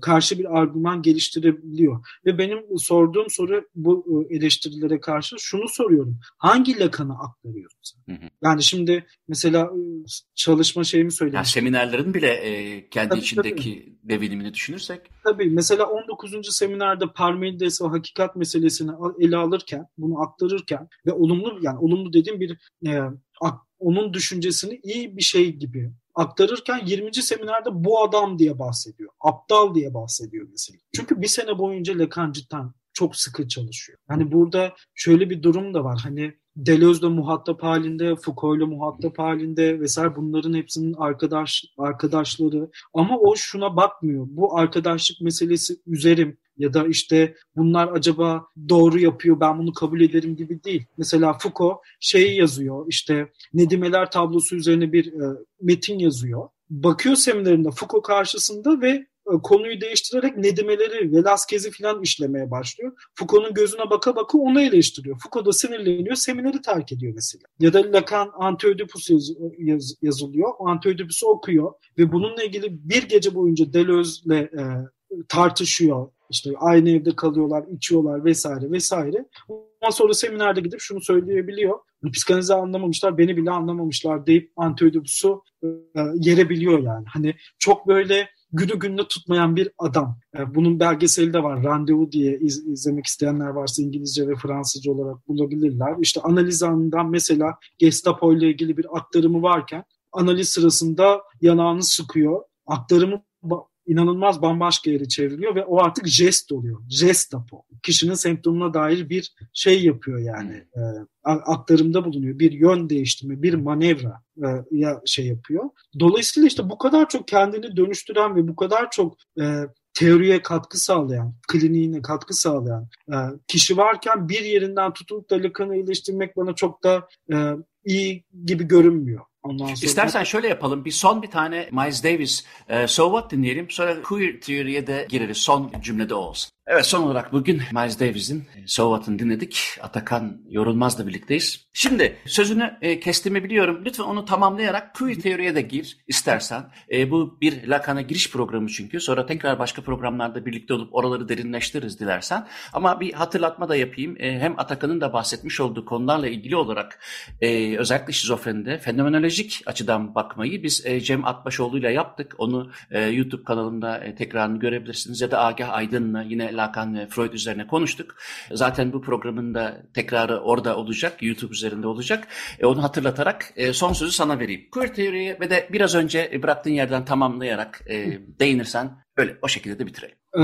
karşı bir argüman geliştirebiliyor. Ve benim sorduğum soru bu e, eleştirilere karşı şunu soruyorum. Hangi Lacan'ı aktarıyorsun Hı hı. Yani şimdi mesela e, çalışma şeyimi söyleyeyim. Yani seminerlerin bile e, kendi tabii, içindeki tabii. devinimini düşünürsek. Tabii mesela 19. seminerde Parmenides ve hakikat meselesini ele alırken, bunu aktarırken ve olumlu yani olumlu dediğim bir e, onun düşüncesini iyi bir şey gibi aktarırken 20. seminerde bu adam diye bahsediyor. Aptal diye bahsediyor mesela. Çünkü bir sene boyunca Lacan cidden çok sıkı çalışıyor. Hani burada şöyle bir durum da var. Hani Deleuze'le muhatap halinde, Foucault'la muhatap halinde vesaire bunların hepsinin arkadaş arkadaşları ama o şuna bakmıyor. Bu arkadaşlık meselesi üzerim ya da işte bunlar acaba doğru yapıyor ben bunu kabul ederim gibi değil. Mesela Foucault şeyi yazıyor işte Nedimeler tablosu üzerine bir e, metin yazıyor. Bakıyor seminerinde Foucault karşısında ve e, konuyu değiştirerek Nedimeleri, Velázquez'i falan işlemeye başlıyor. Foucault'un gözüne baka baka onu eleştiriyor. Foucault da sinirleniyor, semineri terk ediyor mesela. Ya da Lacan Anti-Oedipus yaz, yaz, yazılıyor. O Anti-Oedipus'u okuyor ve bununla ilgili bir gece boyunca Deleuze'le e, tartışıyor. İşte aynı evde kalıyorlar, içiyorlar vesaire vesaire. Ondan sonra seminerde gidip şunu söyleyebiliyor. Psikanalizi anlamamışlar, beni bile anlamamışlar deyip Anti-Oedipus'u e, yerebiliyor yani. Hani çok böyle günü gününe tutmayan bir adam. E, bunun belgeseli de var. Randevu diye iz, izlemek isteyenler varsa İngilizce ve Fransızca olarak bulabilirler. İşte analiz anından mesela Gestapo ile ilgili bir aktarımı varken analiz sırasında yanağını sıkıyor. Aktarımı inanılmaz bambaşka yere çevriliyor ve o artık jest oluyor. Gestapo. Kişinin semptomuna dair bir şey yapıyor yani. E, aktarımda bulunuyor. Bir yön değiştirme, bir manevra e, ya şey yapıyor. Dolayısıyla işte bu kadar çok kendini dönüştüren ve bu kadar çok e, teoriye katkı sağlayan, kliniğine katkı sağlayan e, kişi varken bir yerinden tutup da Lacan'ı iyileştirmek bana çok da e, iyi gibi görünmüyor. Ondan sonra... İstersen şöyle yapalım. Bir son bir tane Miles Davis e, So What dinleyelim. Sonra queer teoriye de gireriz. Son cümlede olsun. Evet son olarak bugün Miles Davis'in e, So What'ını dinledik. Atakan Yorulmaz'la birlikteyiz. Şimdi sözünü e, kestiğimi biliyorum. Lütfen onu tamamlayarak queer teoriye de gir istersen. E, bu bir Lacan'a giriş programı çünkü. Sonra tekrar başka programlarda birlikte olup oraları derinleştiririz dilersen. Ama bir hatırlatma da yapayım. E, hem Atakan'ın da bahsetmiş olduğu konularla ilgili olarak e, özellikle şizofrenide fenomenolojik açıdan bakmayı biz e, Cem Atbaşoğlu ile yaptık. Onu e, YouTube kanalımda e, tekrarını görebilirsiniz ya da Agah Aydın'la yine Lacan ve Freud üzerine konuştuk. Zaten bu programın da tekrarı orada olacak, YouTube üzerinde olacak. E, onu hatırlatarak e, son sözü sana vereyim. Queer teoriye ve de biraz önce bıraktığın yerden tamamlayarak e, değinirsen öyle o şekilde de bitirelim. E,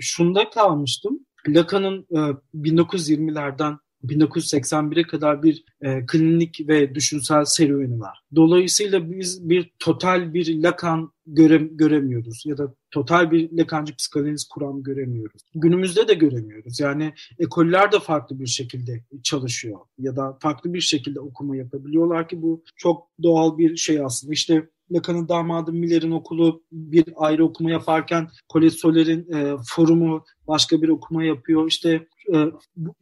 şunda kalmıştım. Lacan'ın e, 1920'lerden 1981'e kadar bir e, klinik ve düşünsel serüveni var. Dolayısıyla biz bir total bir Lacan göre, göremiyoruz ya da total bir Lakancı psikanaliz kuram göremiyoruz. Günümüzde de göremiyoruz. Yani ekoller de farklı bir şekilde çalışıyor ya da farklı bir şekilde okuma yapabiliyorlar ki bu çok doğal bir şey aslında. İşte Lacan'ın damadı Miller'in okulu bir ayrı okuma yaparken Colette Soler'in e, forumu başka bir okuma yapıyor. İşte e,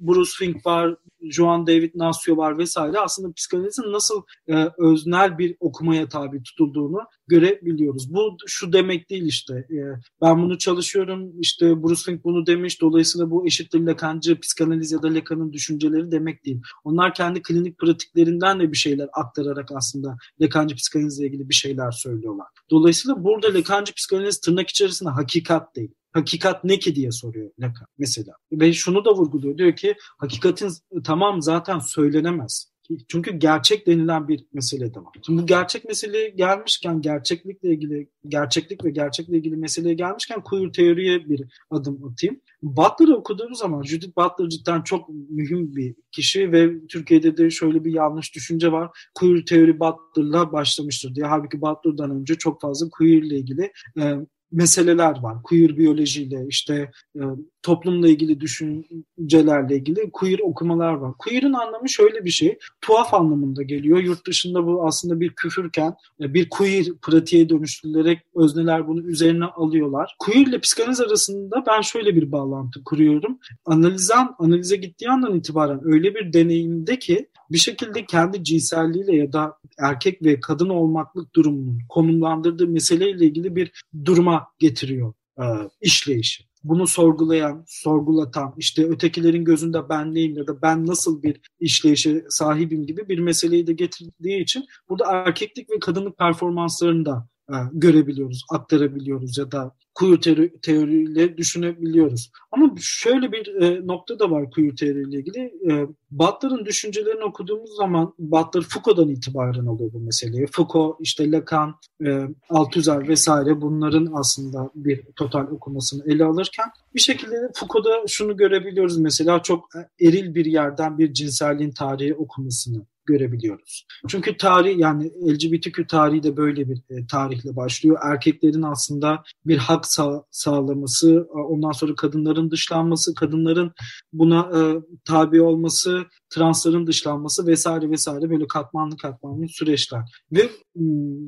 Bruce Fink var, Joan David Nasio var vesaire. Aslında psikanalizin nasıl e, öznel bir okumaya tabi tutulduğunu görebiliyoruz. Bu şu demek değil işte. E, ben bunu çalışıyorum, işte Bruce Fink bunu demiş. Dolayısıyla bu eşittir Lacancı psikanaliz ya da Lacan'ın düşünceleri demek değil. Onlar kendi klinik pratiklerinden de bir şeyler aktararak aslında Lacancı psikanalizle ilgili bir şeyler söylüyorlar. Dolayısıyla burada Lacancı psikanaliz tırnak içerisinde hakikat değil hakikat ne ki diye soruyor Lacan mesela. Ve şunu da vurguluyor. Diyor ki hakikatin tamam zaten söylenemez. Çünkü gerçek denilen bir mesele de var. Şimdi bu gerçek mesele gelmişken gerçeklikle ilgili gerçeklik ve gerçekle ilgili meseleye gelmişken queer teoriye bir adım atayım. Butler'ı okuduğumuz zaman Judith Butler cidden çok mühim bir kişi ve Türkiye'de de şöyle bir yanlış düşünce var. Queer teori Butler'la başlamıştır diye. Halbuki Butler'dan önce çok fazla queer ile ilgili e, meseleler var. Queer biyolojiyle işte e, toplumla ilgili düşüncelerle ilgili queer okumalar var. Queer'in anlamı şöyle bir şey. Tuhaf anlamında geliyor. Yurt dışında bu aslında bir küfürken e, bir queer pratiğe dönüştürülerek özneler bunu üzerine alıyorlar. Queer ile psikanaliz arasında ben şöyle bir bağlantı kuruyorum. Analizan analize gittiği andan itibaren öyle bir deneyimde ki bir şekilde kendi cinselliğiyle ya da erkek ve kadın olmaklık durumunun konumlandırdığı meseleyle ilgili bir duruma getiriyor e, işleyişi. Bunu sorgulayan, sorgulatan, işte ötekilerin gözünde ben neyim ya da ben nasıl bir işleyişe sahibim gibi bir meseleyi de getirdiği için burada erkeklik ve kadınlık performanslarını da görebiliyoruz, aktarabiliyoruz ya da queer teori, teoriyle düşünebiliyoruz. Ama şöyle bir e, nokta da var queer teoriyle ilgili. E, Butler'ın düşüncelerini okuduğumuz zaman Butler Foucault'dan itibaren alıyor bu meseleyi. Foucault, işte Lacan, e, Althusser vesaire bunların aslında bir total okumasını ele alırken bir şekilde Foucault'da şunu görebiliyoruz mesela çok eril bir yerden bir cinselliğin tarihi okumasını görebiliyoruz. Çünkü tarih yani LGBTQ tarihi de böyle bir e, tarihle başlıyor. Erkeklerin aslında bir hak sağ, sağlaması, ondan sonra kadınların dışlanması, kadınların buna e, tabi olması, transların dışlanması vesaire vesaire böyle katmanlı katmanlı süreçler. Ve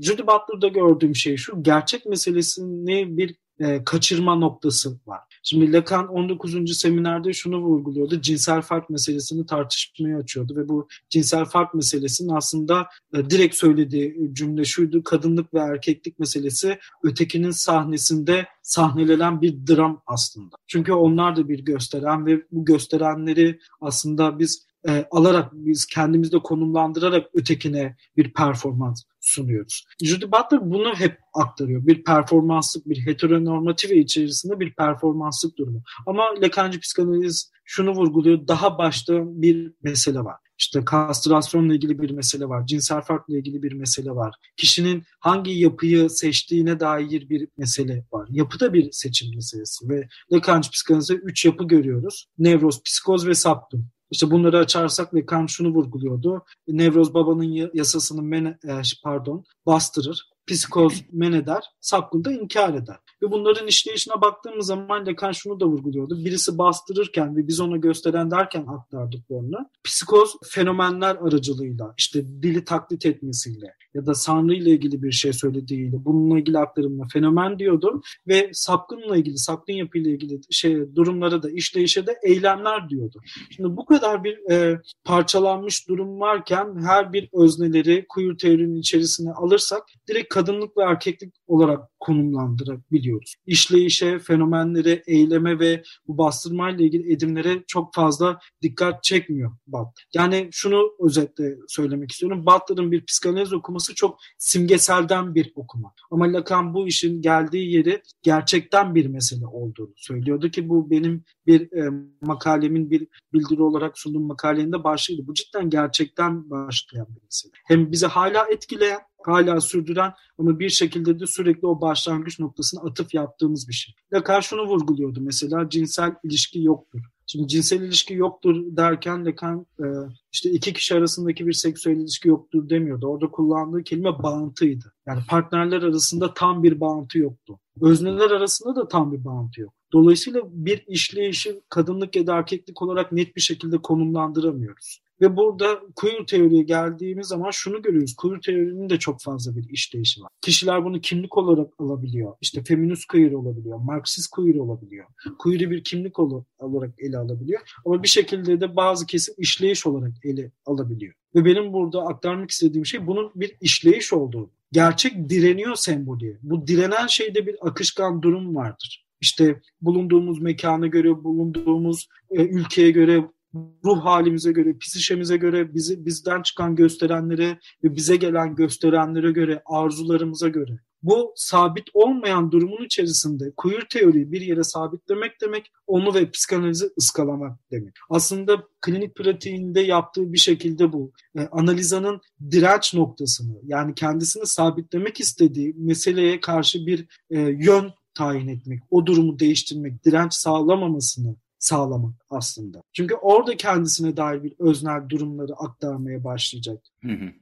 Judy Butler'da gördüğüm şey şu, gerçek meselesini bir e, kaçırma noktası var. Şimdi Lacan 19. seminerde şunu vurguluyordu. Cinsel fark meselesini tartışmaya açıyordu ve bu cinsel fark meselesinin aslında e, direkt söylediği cümle şuydu. Kadınlık ve erkeklik meselesi ötekinin sahnesinde sahnelenen bir dram aslında. Çünkü onlar da bir gösteren ve bu gösterenleri aslında biz e, alarak biz kendimizde konumlandırarak ötekine bir performans sunuyoruz. Judy Butler bunu hep aktarıyor. Bir performanslık, bir heteronormative içerisinde bir performanslık durumu. Ama Lacancı psikanaliz şunu vurguluyor. Daha başta bir mesele var. İşte kastrasyonla ilgili bir mesele var. Cinsel farkla ilgili bir mesele var. Kişinin hangi yapıyı seçtiğine dair bir mesele var. Yapı da bir seçim meselesi ve Lacancı psikanalizde üç yapı görüyoruz. Nevroz, psikoz ve saptum. İşte bunları açarsak ve Kant şunu vurguluyordu. Nevroz babanın yasasını men e, pardon bastırır psikoz men eder, sapkın da inkar eder. Ve bunların işleyişine baktığımız zaman Lacan şunu da vurguluyordu. Birisi bastırırken ve biz ona gösteren derken aktardıklarını psikoz fenomenler aracılığıyla işte dili taklit etmesiyle ya da Sanrı ile ilgili bir şey söylediğiyle bununla ilgili aktarımla fenomen diyordu ve sapkınla ilgili, sapkın yapıyla ilgili şey durumlara da işleyişe de eylemler diyordu. Şimdi bu kadar bir e, parçalanmış durum varken her bir özneleri queer teorinin içerisine alırsak direkt kadınlık ve erkeklik olarak konumlandırabiliyoruz. İşleyişe, fenomenlere, eyleme ve bu bastırmayla ilgili edimlere çok fazla dikkat çekmiyor Butler. Yani şunu özetle söylemek istiyorum. Butler'ın bir psikanaliz okuması çok simgeselden bir okuma. Ama Lacan bu işin geldiği yeri gerçekten bir mesele olduğunu söylüyordu ki bu benim bir e, makalemin bir bildiri olarak sunduğum makalenin de başlığıydı. Bu cidden gerçekten başlayan bir mesele. Hem bizi hala etkileyen hala sürdüren ama bir şekilde de sürekli o başlangıç noktasına atıf yaptığımız bir şey. Lacan şunu vurguluyordu mesela cinsel ilişki yoktur. Şimdi cinsel ilişki yoktur derken Lacan e, işte iki kişi arasındaki bir seksüel ilişki yoktur demiyordu. Orada kullandığı kelime bağıntıydı. Yani partnerler arasında tam bir bağıntı yoktu. Özneler arasında da tam bir bağıntı yok. Dolayısıyla bir işleyişi kadınlık ya da erkeklik olarak net bir şekilde konumlandıramıyoruz. Ve burada queer teoriye geldiğimiz zaman şunu görüyoruz. Queer teorinin de çok fazla bir işleyişi var. Kişiler bunu kimlik olarak alabiliyor. İşte feminist queer olabiliyor, marksist queer olabiliyor. Queer'i bir kimlik olarak ele alabiliyor. Ama bir şekilde de bazı kesim işleyiş olarak ele alabiliyor. Ve benim burada aktarmak istediğim şey bunun bir işleyiş olduğu. Gerçek direniyor sembolü. Bu direnen şeyde bir akışkan durum vardır. İşte bulunduğumuz mekana göre, bulunduğumuz e, ülkeye göre, ruh halimize göre, psişemize göre, bizi bizden çıkan gösterenlere ve bize gelen gösterenlere göre, arzularımıza göre. Bu sabit olmayan durumun içerisinde queer teoriyi bir yere sabitlemek demek, onu ve psikanalizi ıskalamak demek. Aslında klinik pratiğinde yaptığı bir şekilde bu. E, analizanın direnç noktasını yani kendisini sabitlemek istediği meseleye karşı bir e, yön tayin etmek, o durumu değiştirmek, direnç sağlamamasını sağlamak aslında. Çünkü orada kendisine dair bir öznel durumları aktarmaya başlayacak. Hı hı.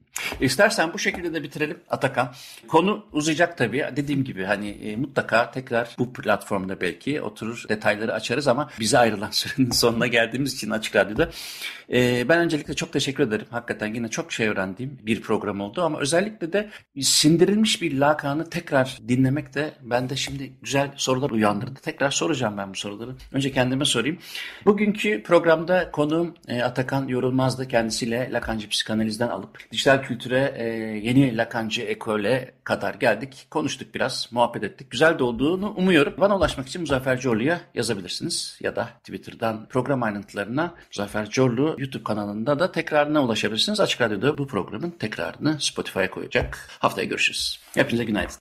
İstersen bu şekilde de bitirelim Atakan. Konu uzayacak tabii. Dediğim gibi hani e, mutlaka tekrar bu platformda belki oturur detayları açarız ama bize ayrılan sürenin sonuna geldiğimiz için Açık Radyo'da. E, ben öncelikle çok teşekkür ederim. Hakikaten yine çok şey öğrendiğim bir program oldu ama özellikle de sindirilmiş bir lakanı tekrar dinlemek de bende şimdi güzel sorular uyandırdı. Tekrar soracağım ben bu soruları. Önce kendime sorayım. Bugünkü programda konuğum e, Atakan Yorulmaz'dı. Kendisiyle Lakancı psikanalizden alıp dijital kültüre e, yeni Lakancı ekole kadar geldik. Konuştuk biraz, muhabbet ettik. Güzel de olduğunu umuyorum. Bana ulaşmak için Muzaffer Corlu'ya yazabilirsiniz. Ya da Twitter'dan program ayrıntılarına Muzaffer Corlu YouTube kanalında da tekrarına ulaşabilirsiniz. Açık Radyo'da bu programın tekrarını Spotify'a koyacak. Haftaya görüşürüz. Hepinize günaydın.